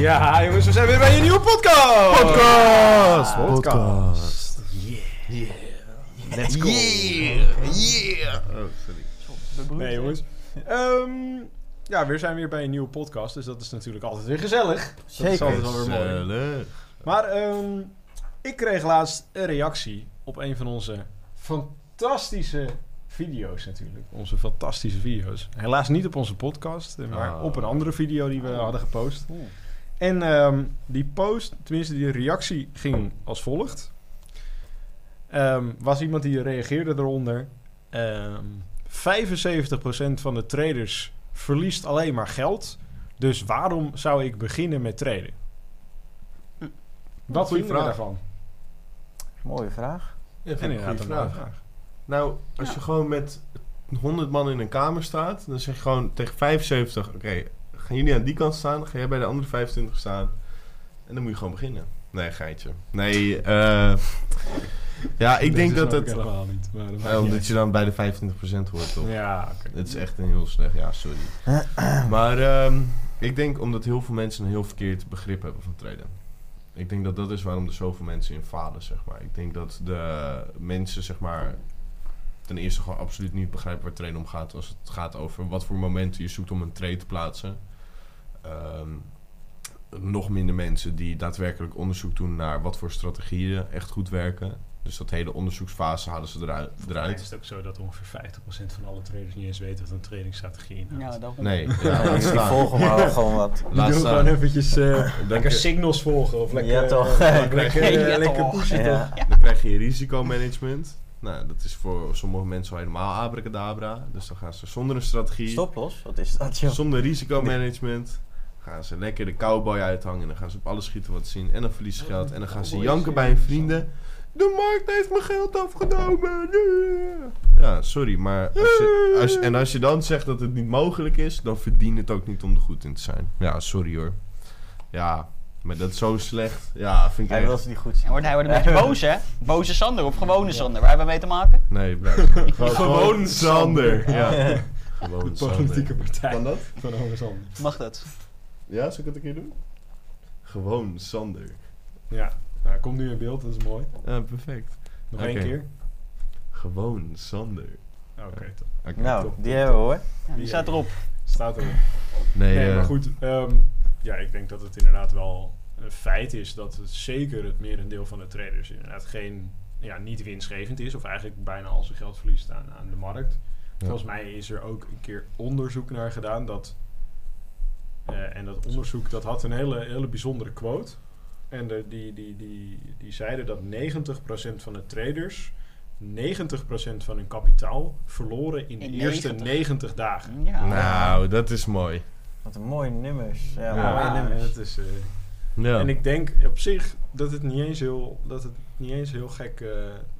Ja, jongens, we zijn weer bij een nieuwe podcast! Podcast! Podcast. Yeah! Let's go. Yeah! Yeah! Oh, sorry. Nee, jongens. Ehm, ja, we zijn weer bij een nieuwe podcast, dus dat is natuurlijk altijd weer gezellig. Dat is altijd wel weer mooi. Gezellig. Maar ehm, ik kreeg laatst een reactie op een van onze fantastische video's natuurlijk. Onze fantastische video's. Helaas niet op onze podcast, maar Ah. op een andere video die we hadden gepost. En ehm, die post, tenminste die reactie ging als volgt. Ehm, was iemand die reageerde eronder. Ehm 75% van de traders verliest alleen maar geld. Dus waarom zou ik beginnen met traden? Wat vinden we vraag. daarvan? Mooie vraag. Ja, En inderdaad goede een vraag. Nou, als je gewoon met 100 man in een kamer staat, dan zeg je gewoon tegen 75: Oké, gaan jullie aan die kant staan? Ga jij bij de andere 25 staan? En dan moet je gewoon beginnen. Nee, geitje. Nee, eh. ja, ik denk dat het. helemaal niet. Maar dat Ja, omdat je dan bij de 25% hoort, toch? Ja, oké. Het is echt een heel slecht, ja, sorry. maar ehm, ik denk omdat heel veel mensen een heel verkeerd begrip hebben van traden. Ik denk dat dat is waarom er zoveel mensen in falen, zeg maar. Ik denk dat de mensen, zeg maar, ten eerste gewoon absoluut niet begrijpen waar traden om gaat. Als het gaat over wat voor momenten je zoekt om een trade te plaatsen. Ehm, nog minder mensen die daadwerkelijk onderzoek doen naar wat voor strategieën echt goed werken. Dus dat hele onderzoeksfase halen ze eruit. Eruit. is het ook zo dat ongeveer 50% van alle traders niet eens weten wat een inhoudt. Ja, daarom. Nee, Ja, ja, die volgen maar wel gewoon wat. Laat doen gewoon eventjes eh, Dan, lekker signals volgen of lekker, Ja, toch. eh, Dan krijg lekker, je- Ja, lekker toch. pushen toch? Ja. dan krijg je risicomanagement. Nou, dat is voor sommige mensen al helemaal abracadabra. Dus dan gaan ze zonder een strategie, Stop los, wat is dat joh? zonder risicomanagement, gaan ze lekker de cowboy uithangen. En dan gaan ze op alles schieten wat ze zien. En dan verliezen ze geld. En dan gaan ze janken bij hun vrienden. De markt heeft mijn geld afgenomen. Ja, sorry, maar als je, als, en als je dan zegt dat het niet mogelijk is, dan verdient het ook niet om er goed in te zijn. Ja, sorry hoor. Ja, maar dat is zo slecht. Ja, vind ik Hij echt. wil ze niet goed Hij zien. wordt, hij wordt een beetje boos, hè? Boze Sander of gewone Sander. Waar hebben we mee te maken? Nee, blijf. Gewoon Sander. Sander. Ja. Gewoon De politieke Sander. partij Kan dat? van Sander. Mag dat? Ja, zal ik het een keer doen? Gewoon Sander. Ja, nou, komt nu in beeld, dat is mooi. Ja, perfect. Nog Oké. één keer. Gewoon Sander. Oké, top. Oké, Nou, top. die hebben we hoor. Ja, die staat erop. Staat erop. Nee, Nee, eh, maar goed. ehm, ja, ik denk dat het inderdaad wel een feit is dat het zeker het merendeel van de traders inderdaad geen, ja, niet winstgevend is. Of eigenlijk bijna al zijn geld verliest aan, aan de markt. Ja. Volgens mij is er ook een keer onderzoek naar gedaan. Dat, eh, en dat onderzoek dat had een hele, hele bijzondere quote. En de, die, die, die, die zeiden dat 90% van de traders 90% van hun kapitaal verloren in de eerste 90. 90 dagen. Ja. Nou, dat is mooi. Wat een mooie nummers. Ja, Ja, mooie nummers. het is, eh, Ja. En ik denk op zich dat het niet eens heel, dat het niet eens heel gek, eh,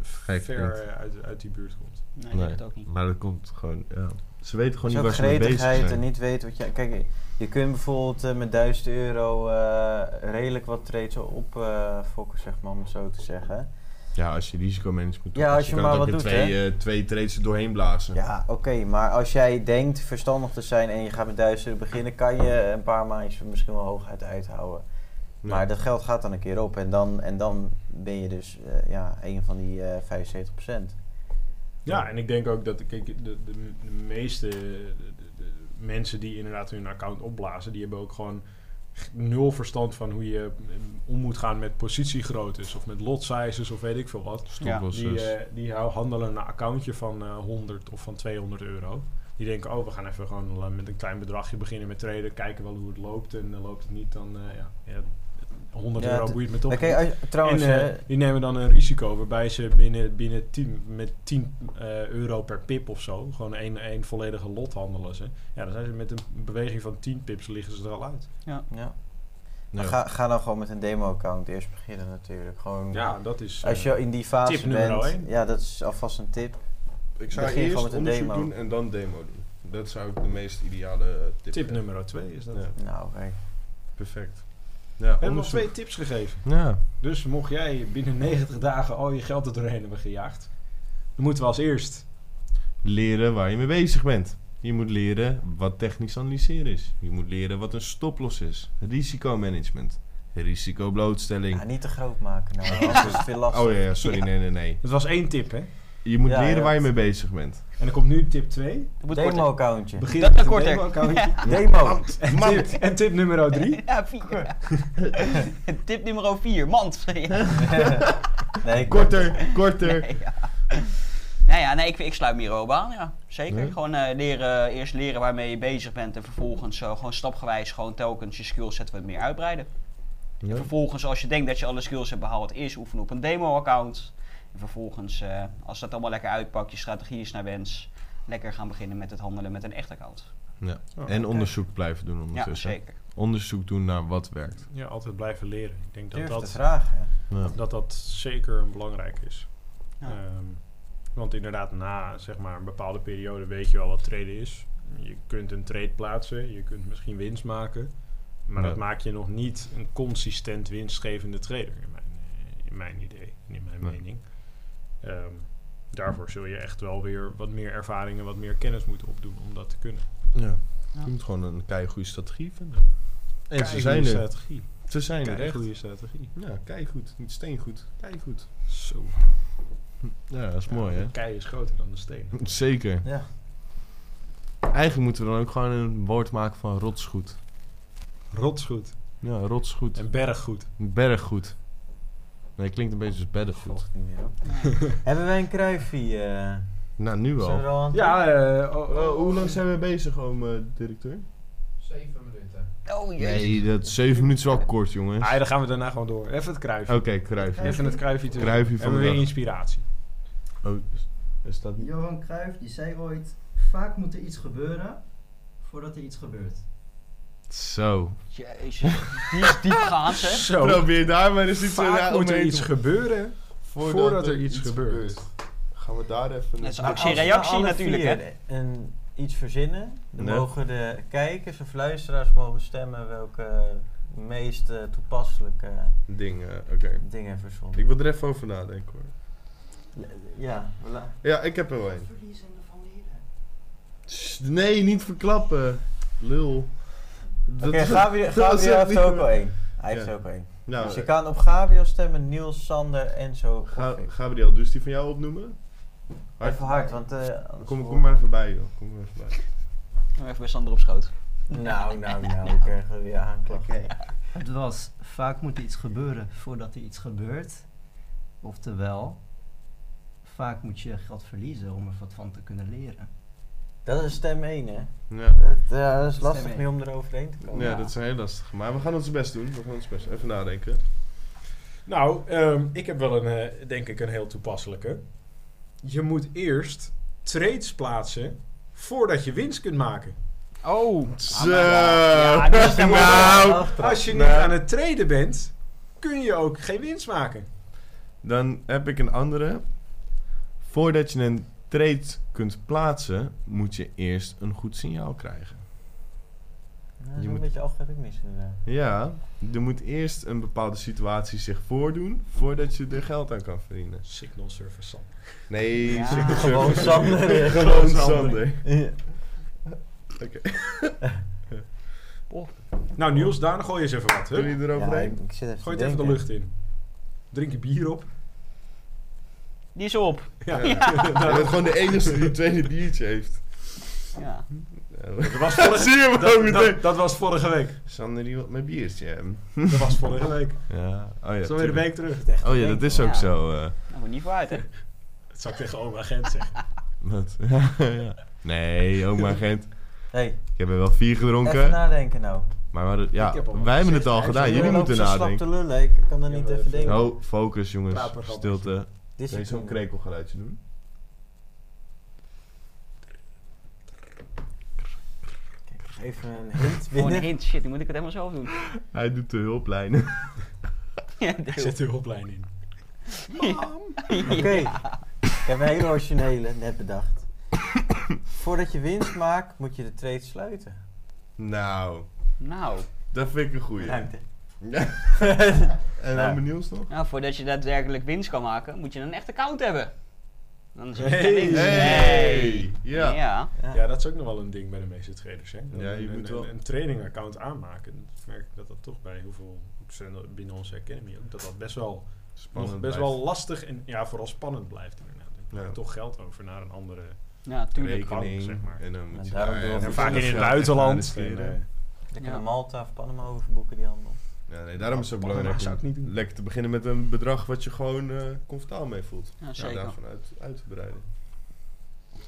Gek ver uit, uit die buurt komt. Nee, denk het ook niet. maar dat komt gewoon, ja. Ze weten gewoon niet waar ze mee bezig gretigheid en zijn. niet weten wat je... Kijk, je kunt bijvoorbeeld eh, met 1000 euro eh, redelijk wat trades op eh zeg maar, om het zo te zeggen. Ja, als je risicomanagement doet. Ja, als je maar wat doet, twee, eh, twee trades er doorheen blazen. Ja, oké, maar als jij denkt verstandig te zijn en je gaat met 1000 euro beginnen, kan je een paar maandjes misschien wel hooguit uithouden. Ja. Maar dat geld gaat dan een keer op en dan, en dan ben je dus ja, een van die eh 75%. Ja, en ik denk ook dat kijk, de, de, de meeste de, mensen die inderdaad hun account opblazen, die hebben ook gewoon nul verstand van hoe je eh, om moet gaan met positiegroottes of met lot sizes of weet ik veel wat. Stoplossers. Die, eh, die hou- handelen een accountje van eh 100 of van 200 euro. Die denken, oh, we gaan even gewoon met een klein bedragje beginnen met traden. Kijken wel hoe het loopt. En uh, loopt het niet, dan eh, ja, ja, 100 Ja, euro boeit me toch niet. je- trouwens, en eh, eh, die nemen dan een risico waarbij ze binnen, binnen 10, met 10 eh, euro per pip of zo, gewoon één, één volledige lot handelen ze. Ja, dan zijn ze met een beweging van 10 pips liggen ze er al uit. ja. Ja. ga, ga dan gewoon met een demo-account eerst beginnen natuurlijk. Gewoon, Ja, dat is... als eh, je in die fase tip nummer bent, één. ja, dat is alvast een tip. Ik zou Begin gewoon eerst met een onderzoek demo. doen en dan demo doen. Dat zou ik de meest ideale tip tip nummer 2 is dat. Ja, Nou, oké. perfect. Ja, We hebben nog twee tips gegeven. Ja. Dus mocht jij binnen 90 dagen al je geld er doorheen hebben gejaagd, dan moeten we als eerst Leren waar je mee bezig bent. Je moet leren wat technisch analyseren is. Je moet leren wat een stoploss is. Risicomanagement. Risicoblootstelling. Ja, niet te groot maken nou, anders is veel lastig. Oh ja, ja, sorry, nee, nee, nee. Het was één tip, hè? Je moet Ja, leren ja. waar je mee bezig bent. En dan komt nu tip 2. Dat moet korter. Demo-accountje. Begin Dat met is een korter. demo-accountje. Demo. En, tip, en tip nummer 3. Ja, vier. Tip nummer 4, mand. nee, Korter, korter. Nee, ja. Nou ja, nee, ik, ik sluit me hier ook aan, ja. Zeker. Nee? Gewoon eh, leren, eerst leren waarmee je bezig bent en vervolgens eh, gewoon stapgewijs gewoon telkens je skillset wat meer uitbreiden. Ja. Vervolgens, als je denkt dat je alle skills hebt behaald, eerst oefenen op een demo-account. En vervolgens, eh, als dat allemaal lekker uitpakt, je strategie is naar wens, lekker gaan beginnen met het handelen met een echt account. Ja. Oh, En onderzoek blijven doen Ja, ondertussen. zeker. Onderzoek doen naar wat werkt. Ja, altijd blijven leren. Ik denk dat durf dat, vragen. Ja. dat dat zeker een belangrijk is. Ja. Ehm, want inderdaad, na zeg maar, een bepaalde periode weet je wel wat traden is. Je kunt een trade plaatsen, je kunt misschien winst maken. Maar Ja. dat maakt je nog niet een consistent winstgevende trader, in mijn, eh, in mijn idee en in mijn mening. Ehm, daarvoor zul je echt wel weer wat meer ervaring en wat meer kennis moeten opdoen om dat te kunnen. Ja. Ja. Je moet gewoon een kei goede strategie vinden. En ze zijn er. strategie. Ze zijn er echt. goede strategie. Ja, kei goed. Niet steengoed. Kei goed. Zo. Ja, dat is mooi, hè? Kei is groter dan de steen. Zeker. Ja. Eigenlijk moeten we dan ook gewoon een woord maken van rotsgoed. Rotsgoed. Ja, rotsgoed. En berggoed. Berggoed. Nee, klinkt een beetje als. Volgt niet meer. Hebben wij een kruifie? eh Nou, nu we al. Ja, eh, oh, Oh, hoe lang zijn we bezig, oom eh, directeur? Zeven minuten. Oh jezus. Nee, dat 7 minuten is wel kort, jongens. Ah, dan gaan we daarna gewoon door. Even het kruifje. Oké, kruifje. Even het kruifje te Kruifje van Hebben we de weer inspiratie. Oh, is- dat niet? Johan Cruijff die zei ooit, vaak moet er iets gebeuren voordat er iets gebeurt. Zo. Jezus. Die is diepgaand, hè? Zo. Probeer daar maar eens iets Vaak moet er iets gebeuren voordat, er iets gebeurt. Gaan we daar even... Dat is Nou, actie-reactie natuurlijk, vier hè? Een, iets verzinnen, dan Nee. mogen de kijkers of luisteraars mogen stemmen welke meest eh, toepasselijke Ding, eh, oké. dingen verzonnen. Ik wil er even over nadenken, hoor. Ja, voilà. Ja, ik heb er wel een. Nee, niet verklappen. Lul. Oké, is- Gabriel, heeft er ook al één. Hij heeft er ook één. Nou, dus je kan op Gabriel stemmen, Niels, Sander, Enzo Ga, of ik. Gabriel, dus die van jou opnoemen? Even hard, want... eh, Kom, kom maar even bij, joh. Kom maar even bij. Even bij Sander op schoot. Nou, nou, nou, ik krijg er weer aanklacht. Oké. Het was, vaak moet er iets gebeuren voordat er iets gebeurt. Oftewel, vaak moet je geld verliezen om er wat van te kunnen leren. Dat is stem 1, hè? Ja. Dat, ja, dat is Stem lastig mee om eroverheen te komen. ja, dat is heel lastig. Maar we gaan ons best doen. We gaan ons best Even nadenken. Nou, ehm, ik heb wel een, eh, denk ik, een heel toepasselijke. Je moet eerst trades plaatsen voordat je winst kunt maken. Oh. Zo. Ja, die is helemaal- nou, Als je niet Nou. aan het traden bent, kun je ook geen winst maken. dan heb ik een andere. Voordat je een trade kunt plaatsen, moet je eerst een goed signaal krijgen. Ja, dat Je is een moet- beetje algoritmisch inderdaad. Ja, er moet eerst een bepaalde situatie zich voordoen voordat je er geld aan kan verdienen. Signal service Sander. Nee, Ja. Gewoon Sander. Gewoon Sander. Ja. Oké. Nou Niels, daarna gooi je eens even wat. Hè? je Ja, eroverheen? ik, ik zit even Gooi het even de lucht in. Drink je bier op. Die is op. Ja. Je bent gewoon de enige die het tweede biertje heeft. Ja. Ja, Dat, was vorige, dat, dat, dat was vorige week. Sander die wil mijn biertje hebben. Dat was vorige week. Ja, oh ja. Dat is alweer een week terug. Oh ja, dat is ook Ja. zo. eh, Dat moet niet vooruit, hè? Dat zou ik tegen oma agent zeggen. wat? ja. Nee, oma agent. Hey, Ik heb er wel vier even gedronken. nadenken nou. Maar hadden- ja, Ik heb al wat wij hebben het al gedaan. Jullie moeten zo nadenken. te lullen, ik kan er Ja, niet even even- denken. Oh, focus jongens. Stilte. Kun je zo'n krekelgeluidje doen? even een hint Gewoon binnen. een hint. Shit, nu moet ik het helemaal zelf doen. Hij doet de hulplijnen. ja, zet de hulplijn in. Oké, ik heb een hele originele net bedacht. Voordat je winst maakt, moet je de trade sluiten. nou, Nou, dat vind ik een goeie. Ruimte. en Ja. dan benieuwd nog? nou, voordat je daadwerkelijk winst kan maken, moet je een echt account hebben. Dan Hey. links. Hey. Ja. ja. Ja, dat is ook nog wel een ding bij de meeste traders. Hè? Ja, je een, moet een, wel- een trading account aanmaken. Dan merk ik dat dat toch bij heel veel, ook zijn binnen onze academy, ook dat dat best wel, Spannend best blijft. wel lastig en ja, vooral spannend blijft inderdaad. Je Ja. toch geld over naar een andere. Ja, tuurlijk. rekening. zeg maar. En dan moet En je daar En vaak in het buitenland. En, eh, Ja. naar Malta of Panama overboeken die handel. Ja, nee, daarom is het Panama belangrijk zou om ik niet doen. lekker te beginnen met een bedrag wat je gewoon eh, comfortabel mee voelt. Ja, daarvan uit, uit te breiden.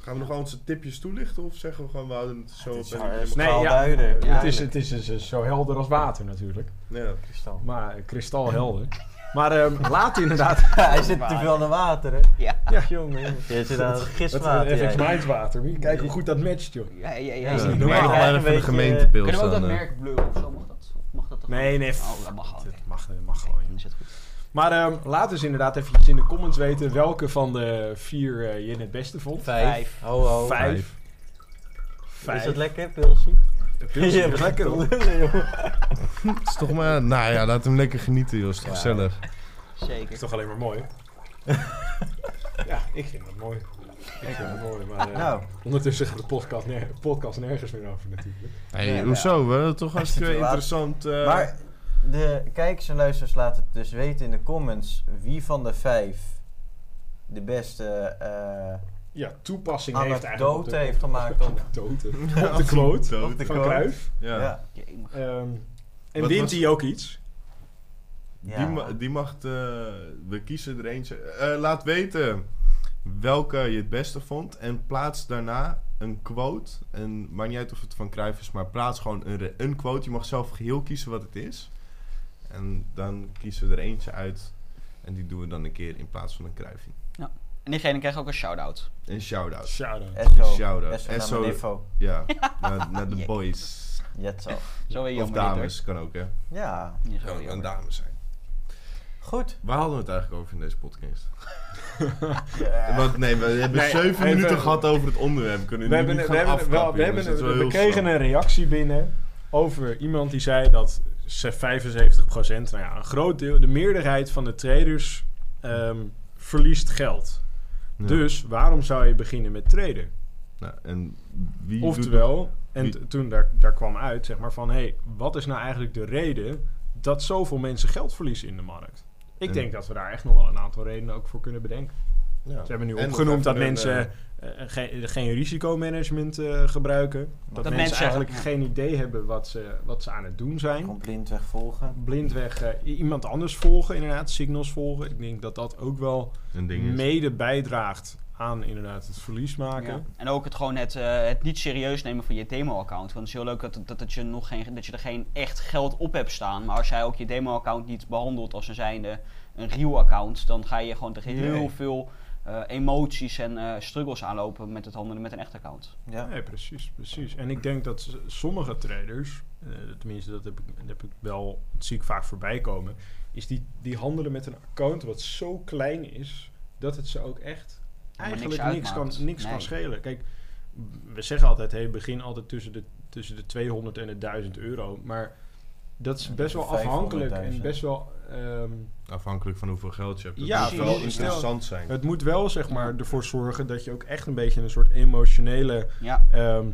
Gaan we nog onze tipjes toelichten of zeggen we gewoon we houden het zo op Nee, ja, duiden, het, is, het is dus zo helder als water natuurlijk. Ja. Kristal. Maar eh, kristalhelder. Maar ehm laat inderdaad. Hij zit te veel naar water, hè? Ja. Ja. Jongen, jongen. Je zit aan het Wat gistwater. FX. Minds water. Kijken hoe goed dat matcht, joh. Ja, ja, ja. Ja, ja. is niet normaal. nog Krijg maar een even een beetje- gemeentepils Kunnen we ook dat eh. merk of zo? Mag dat? Of mag dat toch Nee, nee. Oh, dat mag gewoon. Dat mag, dat mag gewoon. joh. Dan is het goed. Maar ehm, laat dus inderdaad eventjes in de comments weten welke van de vier eh, je het beste vond. Vijf. Ho, ho. Vijf. Vijf. Is dat lekker, pilsie? De pilsje is lekker hoor. Het is toch maar, nou ja, laat hem lekker genieten joh, is toch Ja. gezellig. Zeker. is toch alleen maar mooi. ja, ik vind dat mooi. Ik vind dat mooi, maar eh, Nou, ondertussen gaat de podcast, ner- podcast nergens meer over natuurlijk. Hey, Ja, hoezo? We hadden toch hartstikke laat. interessant. eh, maar de kijkers en luisteraars laten het dus weten in de comments wie van de vijf de beste eh Ja, toepassing heeft eigenlijk... anekdote op de- heeft gemaakt op, Anekdote. Ja, Op de kloot dood. op de van. Cruijff. Ja. Ja. Jemig. Ehm, en Wat wint was- hij ook iets? Ja. Die, ma- die mag, eh, we kiezen er eentje. Eh, laat weten welke je het beste vond. En plaats daarna een quote. En maakt niet uit of het van Cruijff is, maar plaats gewoon een, een quote. Je mag zelf geheel kiezen wat het is. En dan kiezen we er eentje uit. En die doen we dan een keer in plaats van een Cruijffie. En diegene krijgt ook een shout-out. Een shout-out. Shout-out. Een shout-out. Mijn info. Ja, naar, naar de boys. Jetzo. Zo je Of dames, kan ook hè. Ja, Ja, zo Kan ook een jammer. dame zijn. Goed. Waar hadden we het eigenlijk over in deze podcast? Ja. Want nee, we hebben Nee, zeven even- minuten gehad over het onderwerp. Kunnen We hebben, niet we hebben, wel, we, hebben, kregen een reactie binnen over iemand die zei dat ze 75%, nou ja, een groot deel, de meerderheid van de traders ehm, verliest geld. Ja. Dus waarom zou je beginnen met traden? Nou, en wie doet Oftewel, en t- toen daar, daar kwam uit, zeg maar van, hé, hey, wat is nou eigenlijk de reden dat zoveel mensen geld verliezen in de markt? Ik En- denk dat we daar echt nog wel een aantal redenen ook voor kunnen bedenken. Ja. Ze hebben nu En opgenoemd dat mensen geen, geen risicomanagement eh, gebruiken. Dat, Dat mensen, mensen- eigenlijk ja. geen idee hebben wat ze, wat ze aan het doen zijn. Gewoon blindweg volgen. Blindweg eh, iemand anders volgen, inderdaad, signals volgen. Ik denk dat dat ook wel een ding is. mede bijdraagt aan inderdaad het verlies maken. Ja. En ook het gewoon het, eh, het niet serieus nemen van je demo-account. Want het is heel leuk dat, dat, dat, je nog geen, dat je er geen echt geld op hebt staan. Maar als jij ook je demo-account niet behandelt als een zijnde een real account, dan ga je gewoon tegen heel Nee. veel eh, emoties en eh, struggles aanlopen met het handelen met een echt account. Ja. Nee, precies, precies. En ik denk dat sommige traders, tenminste dat heb, ik, dat heb ik wel, dat zie ik vaak voorbij komen, is die, die handelen met een account wat zo klein is, dat het ze ook echt eigenlijk niks niks, kan, niks kan schelen. Kijk, we zeggen altijd, hey, begin altijd tussen de, tussen de 200 en de 1000 euro, maar dat is best wel afhankelijk 500.000. en best wel... ehm, Afhankelijk van hoeveel geld je hebt. Dat Ja, moet wel interessant zijn. het moet wel zeg maar ervoor zorgen dat je ook echt een beetje een soort emotionele Ja, ehm,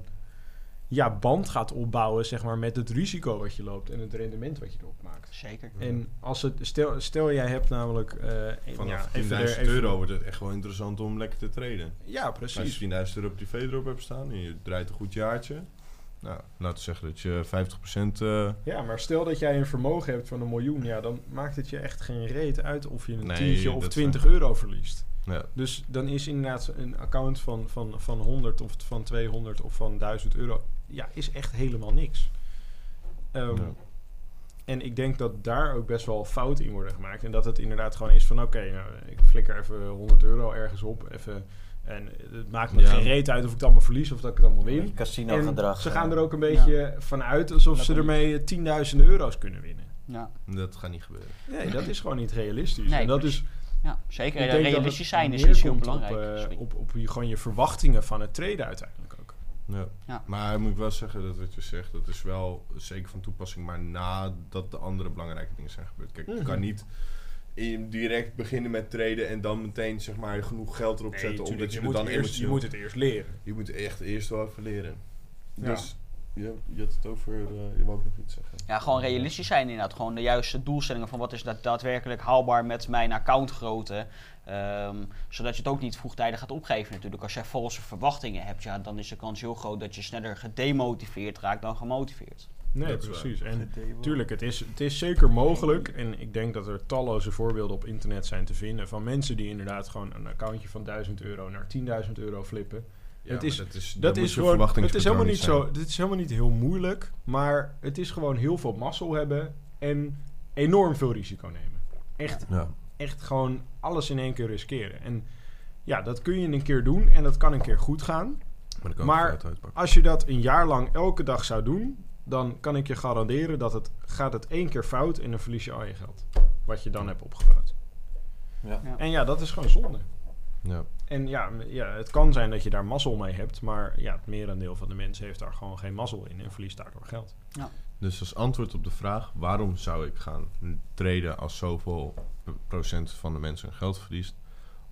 ja, band gaat opbouwen zeg maar, met het risico wat je loopt en het rendement wat je erop maakt. zeker. En als het, stel, stel jij hebt namelijk... eh, een- Vanaf ja, 10.000 even er- even- euro wordt het echt wel interessant om lekker te traden. Ja, Als precies. je 10.000 euro privé erop hebt staan en je draait een goed jaartje. Nou, laten we zeggen dat je 50% eh Ja, maar stel dat jij een vermogen hebt van een miljoen, ja, dan maakt het je echt geen reet uit of je een Nee, tientje of dat 20 euro verliest. Ja, Dus dan is inderdaad een account van, van, van 100 of van 200 of van 1000 euro, ja, is echt helemaal niks. Ehm, Ja. En ik denk dat daar ook best wel fouten in worden gemaakt. En dat het inderdaad gewoon is van, oké, nou, ik flikker even 100 euro ergens op, even En het maakt me Ja. geen reet uit of ik het allemaal verlies of dat ik het allemaal win. Casino En gedrag. ze gaan er ook een beetje vanuit alsof Dat ze niet. ermee tienduizenden euro's kunnen winnen. Ja, Dat gaat niet gebeuren. Nee, dat is gewoon niet realistisch. Nee, en dat precies. is, ja zeker. ik denk dat Realistisch het zijn is, is heel belangrijk. Op, eh, op, op je, gewoon je verwachtingen van het treden uiteindelijk ook. Ja. Ja. Maar moet ik wel zeggen dat wat je zegt, dat is wel zeker van toepassing, maar nadat de andere belangrijke dingen zijn gebeurd. Kijk, je Mhm. kan niet in direct beginnen met traden en dan meteen zeg maar genoeg geld erop zetten, tuurlijk, omdat je, je, moet dan eerst, je moet het eerst leren. Je moet echt eerst wel even leren. Ja. Dus je, je had het over, eh, je wou ook nog iets zeggen. Ja, gewoon realistisch zijn inderdaad. Gewoon de juiste doelstellingen van wat is dat daadwerkelijk haalbaar met mijn accountgrootte. Ehm, zodat je het ook niet vroegtijdig gaat opgeven natuurlijk. Als jij valse verwachtingen hebt, ja, dan is de kans heel groot dat je sneller gedemotiveerd raakt dan gemotiveerd. Nee, Dat precies. En. Tuurlijk, het is, het is zeker mogelijk. En ik denk dat er talloze voorbeelden op internet zijn te vinden. Van mensen die inderdaad gewoon een accountje van 1000 euro naar 10.000 euro flippen. Ja, Het is- dat is, Dat gewoon. Het is helemaal niet zijn. zo. Dit is helemaal niet heel moeilijk. Maar het is gewoon heel veel mazzel hebben. En enorm veel risico nemen. Echt, Ja. echt gewoon alles in één keer riskeren. En ja, dat kun je een keer doen. En dat kan een keer goed gaan. Maar, Maar- het. Als je dat een jaar lang elke dag zou doen, dan kan ik je garanderen dat het gaat het één keer fout en dan verlies je al je geld. Wat je dan hebt opgebouwd. Ja. Ja. En ja, dat is gewoon zonde. Ja. En ja, ja, het kan zijn dat je daar mazzel mee hebt, maar ja, het merendeel van de mensen heeft daar gewoon geen mazzel in en verliest daardoor geld. Dus als antwoord op de vraag waarom zou ik gaan treden als zoveel procent van de mensen hun geld verliest,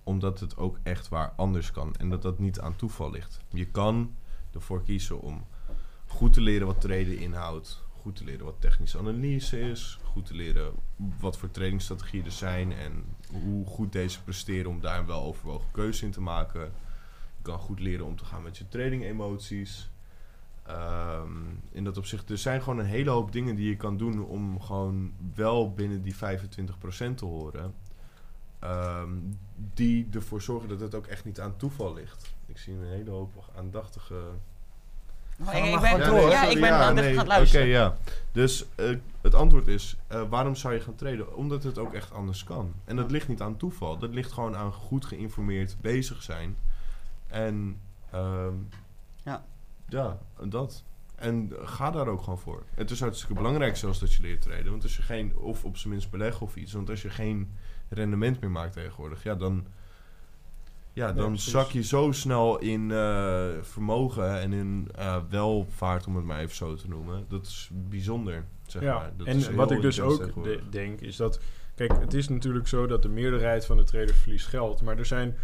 omdat het ook echt waar anders kan en dat dat niet aan toeval ligt. Je kan ervoor kiezen om goed te leren wat traden inhoudt, goed te leren wat technische analyse is, goed te leren wat voor tradingstrategieën er zijn en hoe goed deze presteren om daar een wel overwogen keuze in te maken. Je kan goed leren om te gaan met je trading emoties. Ehm, in dat opzicht, er zijn gewoon een hele hoop dingen die je kan doen om gewoon wel binnen die 25% te horen. Ehm, die ervoor zorgen dat het ook echt niet aan toeval ligt. Ik zie een hele hoop aandachtige. Maar ik, ben, ja, ik ben ja, aan het nee, gaan luisteren. Oké, ja. Dus eh, het antwoord is: eh, waarom zou je gaan traden? Omdat het ook echt anders kan. En dat ligt niet aan toeval. Dat ligt gewoon aan goed geïnformeerd bezig zijn. En ehm, Ja. ja, dat. En ga daar ook gewoon voor. Het is hartstikke belangrijk zelfs dat je leert traden. Want als je geen, of op zijn minst beleggen of iets. Want als je geen rendement meer maakt tegenwoordig, ja, dan, ja, dan zak je zo snel in eh, vermogen en in eh, welvaart, om het maar even zo te noemen. Dat is bijzonder, zeg ja, maar. Dat en wat ik dus ook de- denk is dat, kijk, het is natuurlijk zo dat de meerderheid van de traders verliest geld, maar er zijn,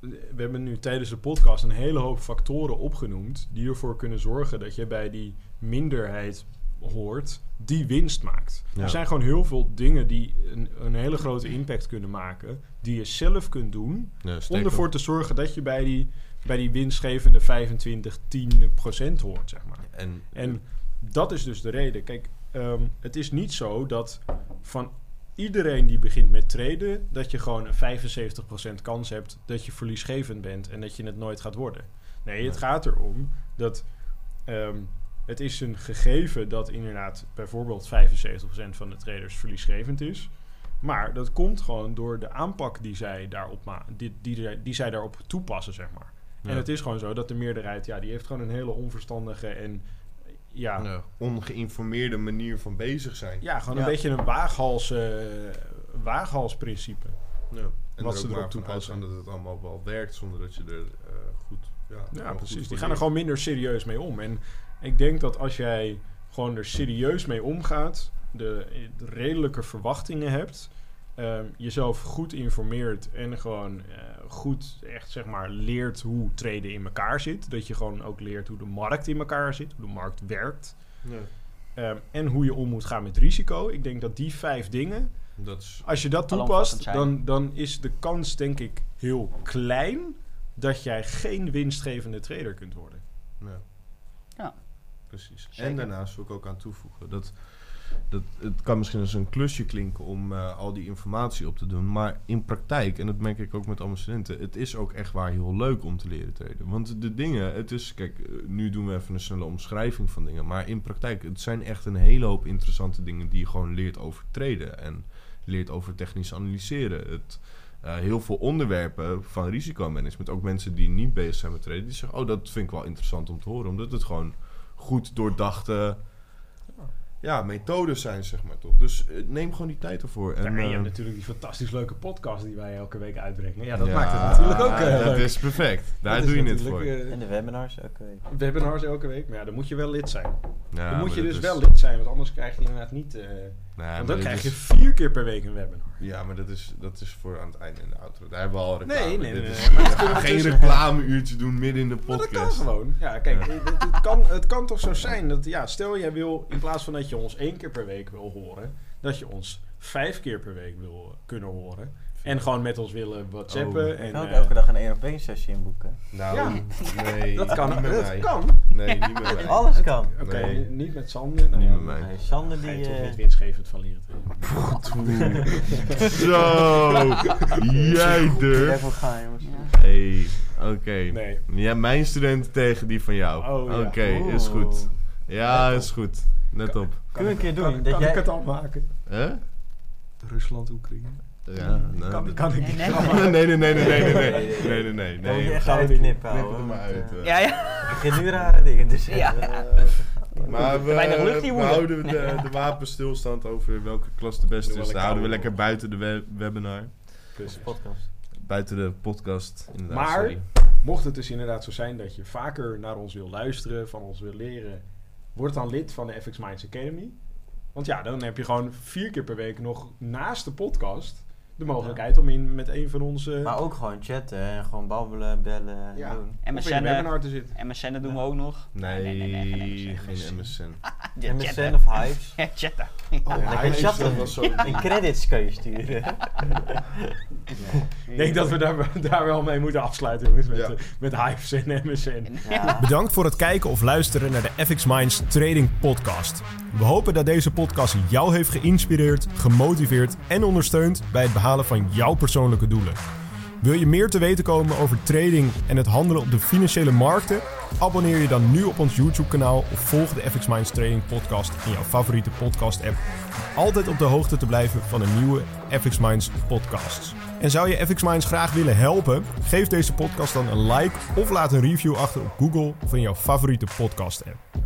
we hebben nu tijdens de podcast een hele hoop factoren opgenoemd die ervoor kunnen zorgen dat je bij die minderheid hoort die winst maakt. Ja. Er zijn gewoon heel veel dingen die een, een hele grote impact kunnen maken, die je zelf kunt doen Ja, om ervoor op. te zorgen dat je bij die, bij die winstgevende 25, 10 procent hoort, zeg maar. En, En dat is dus de reden. Kijk, ehm, het is niet zo dat van iedereen die begint met traden, dat je gewoon een 75% kans hebt dat je verliesgevend bent en dat je het nooit gaat worden. Nee, het Nee. gaat erom dat ehm, het is een gegeven dat inderdaad bijvoorbeeld 75% van de traders verliesgevend is. Maar dat komt gewoon door de aanpak die zij daarop, ma- die, die, die zij daarop toepassen, zeg maar. ja. En het is gewoon zo dat de meerderheid, ja, die heeft gewoon een hele onverstandige en ja, ongeïnformeerde manier van bezig zijn. gewoon Ja. een beetje een waaghals, eh, waaghalsprincipe. Ja. En Wat ze erop toepassen. dat het allemaal wel werkt zonder dat je er eh, goed... Ja, goed precies. voor Die gaan er gewoon minder serieus mee om. En ik denk dat als jij gewoon er serieus mee omgaat, de, de redelijke verwachtingen hebt, ehm, jezelf goed informeert en gewoon eh, goed echt zeg maar leert hoe traden in elkaar zit. Dat je gewoon ook leert hoe de markt in elkaar zit, hoe de markt werkt. Ja, Ehm, en hoe je om moet gaan met risico. Ik denk dat die vijf dingen, dat is... als je dat toepast, dan, dan is de kans denk ik heel klein dat jij geen winstgevende trader kunt worden. Ja. Precies. Zeker. En daarnaast wil ik ook aan toevoegen dat, dat het kan misschien als een klusje klinken om eh, al die informatie op te doen, maar in praktijk, en dat merk ik ook met al mijn studenten, het is ook echt waar heel leuk om te leren traden. Want de dingen, het is, kijk, eh, nu doen we even een snelle omschrijving van dingen, maar in praktijk, het zijn echt een hele hoop interessante dingen die je gewoon leert over traden en leert over technisch analyseren. Het, eh, heel veel onderwerpen van risicomanagement. Ook mensen die niet bezig zijn met traden, die zeggen: Oh, dat vind ik wel interessant om te horen. Omdat het gewoon goed doordachte ja, methodes zijn, zeg maar toch. Dus eh, neem gewoon die tijd ervoor. En, Ja, en je eh, hebt natuurlijk die fantastisch leuke podcast die wij elke week uitbrengen. Ja, dat ja, maakt het natuurlijk ook eh, Dat leuk. is perfect. Daar Dat doe je het voor. natuurlijk, En de webinars elke week. webinars elke week, maar ja, dan moet je wel lid zijn. Ja, dan moet je dus is- wel lid zijn, want anders krijg je inderdaad niet... Nee, want maar dan krijg je is- vier keer per week een webinar. Ja, maar dat is, dat is voor aan het einde in de outro. Daar hebben we al reclame. Nee, nee, nee, is- nee, kunnen we geen reclameuurtje doen midden in de Maar dat podcast. kan gewoon. Ja, kijk, Ja. Het, het kan, het kan toch zo zijn dat, ja, stel jij wil, in plaats van dat je ons één keer per week wil horen, dat je ons vijf keer per week wil kunnen horen. En gewoon met ons willen whatsappen. Oh. Je en, kan ook eh, elke dag een één op één sessie inboeken. Nou, Ja. nee. dat kan. Niet met Dat mij. kan. Nee, niet met mij. Alles kan. Oké, Nee. ni- niet met Sander. Niet ja, met mij. Nee, Sander Ga je die... toch eh, niet winstgevend van leren Zo, jij durft. Level gaan, jongens. Hey, oké. Nee. Ja, mijn studenten tegen die van jou. Oh, ja. Oké, is goed. Ja, is goed. Let op. Kunnen we een keer doen? Kan, dat kan jij... ik het al maken? Hè? Rusland, Oekraïne. Ja, kan, ik niet. Nee, nee, nee, nee, nee, nee, nee, nee, Nee, nee, nee, gaan we uitknippen, Knip houden. het er maar uit. eh, eh. Ja, ja. Ik ga nu rare dingen te zeggen. Ja. Eh, Maar we, we houden de, de wapenstilstand over welke klas de beste is. Dat houden we lekker lekker buiten de we- webinar. Precies. podcast. Buiten de podcast, inderdaad. Maar- sorry. Mocht het dus inderdaad zo zijn dat je vaker naar ons wil luisteren, van ons wil leren, word dan lid van de FX Minds Academy. Want ja, dan heb je gewoon vier keer per week nog naast de podcast de mogelijkheid om in met een van onze Maar ook gewoon chatten en gewoon babbelen, bellen, Ja. doen. of in MSN, te zitten. MSN doen we ook nog. Nee, geen geen MSN. Ja, MSN chatten. of. Ja, chatten. Oh, je Hypes, chatten. zo- En credits kan je sturen. Ik denk dat we daar, daar wel mee moeten afsluiten jongens, met, Ja. eh, met Hives en MSN. Ja. Bedankt voor het kijken of luisteren naar de FX Minds Trading Podcast. We hopen dat deze podcast jou heeft geïnspireerd, gemotiveerd en ondersteund bij het behalen van jouw persoonlijke doelen. Wil je meer te weten komen over trading en het handelen op de financiële markten? Abonneer je dan nu op ons YouTube-kanaal of volg de FX Minds Trading Podcast in jouw favoriete podcast-app. Om altijd op de hoogte te blijven van de nieuwe FX Minds podcasts. En zou je FX Minds graag willen helpen? Geef deze podcast dan een like of laat een review achter op Google of in jouw favoriete podcast-app.